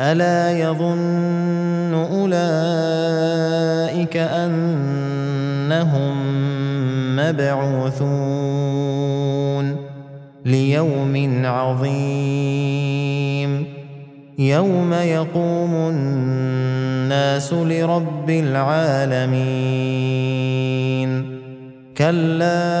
ألا يظن أولئك أنهم مبعوثون ليوم عظيم. يوم يقوم الناس لرب العالمين. كلا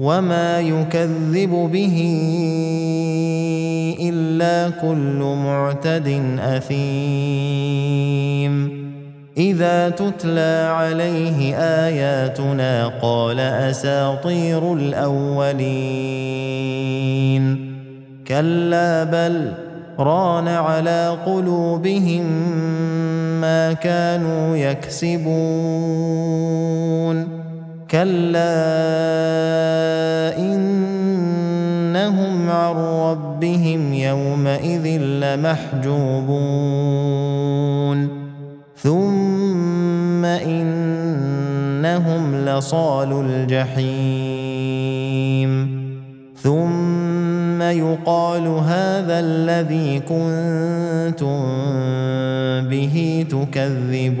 وما يكذب به إلا كل معتد أثيم. إذا تتلى عليه آياتنا قال أساطير الأولين. كلا بل ران على قلوبهم ما كانوا يكسبون. كلا إنهم عن ربهم يومئذ لمحجوبون. ثم إنهم لصال الجحيم. ثم يقال هذا الذي كنتم به تكذبون.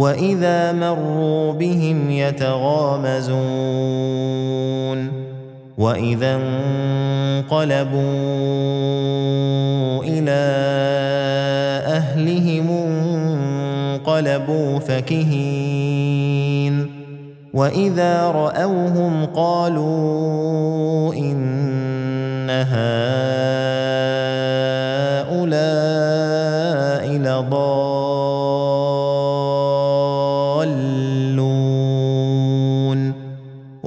واذا مروا بهم يتغامزون واذا انقلبوا إلى اهلهم انقلبوا فكهين واذا راوهم قالوا ان هؤلاء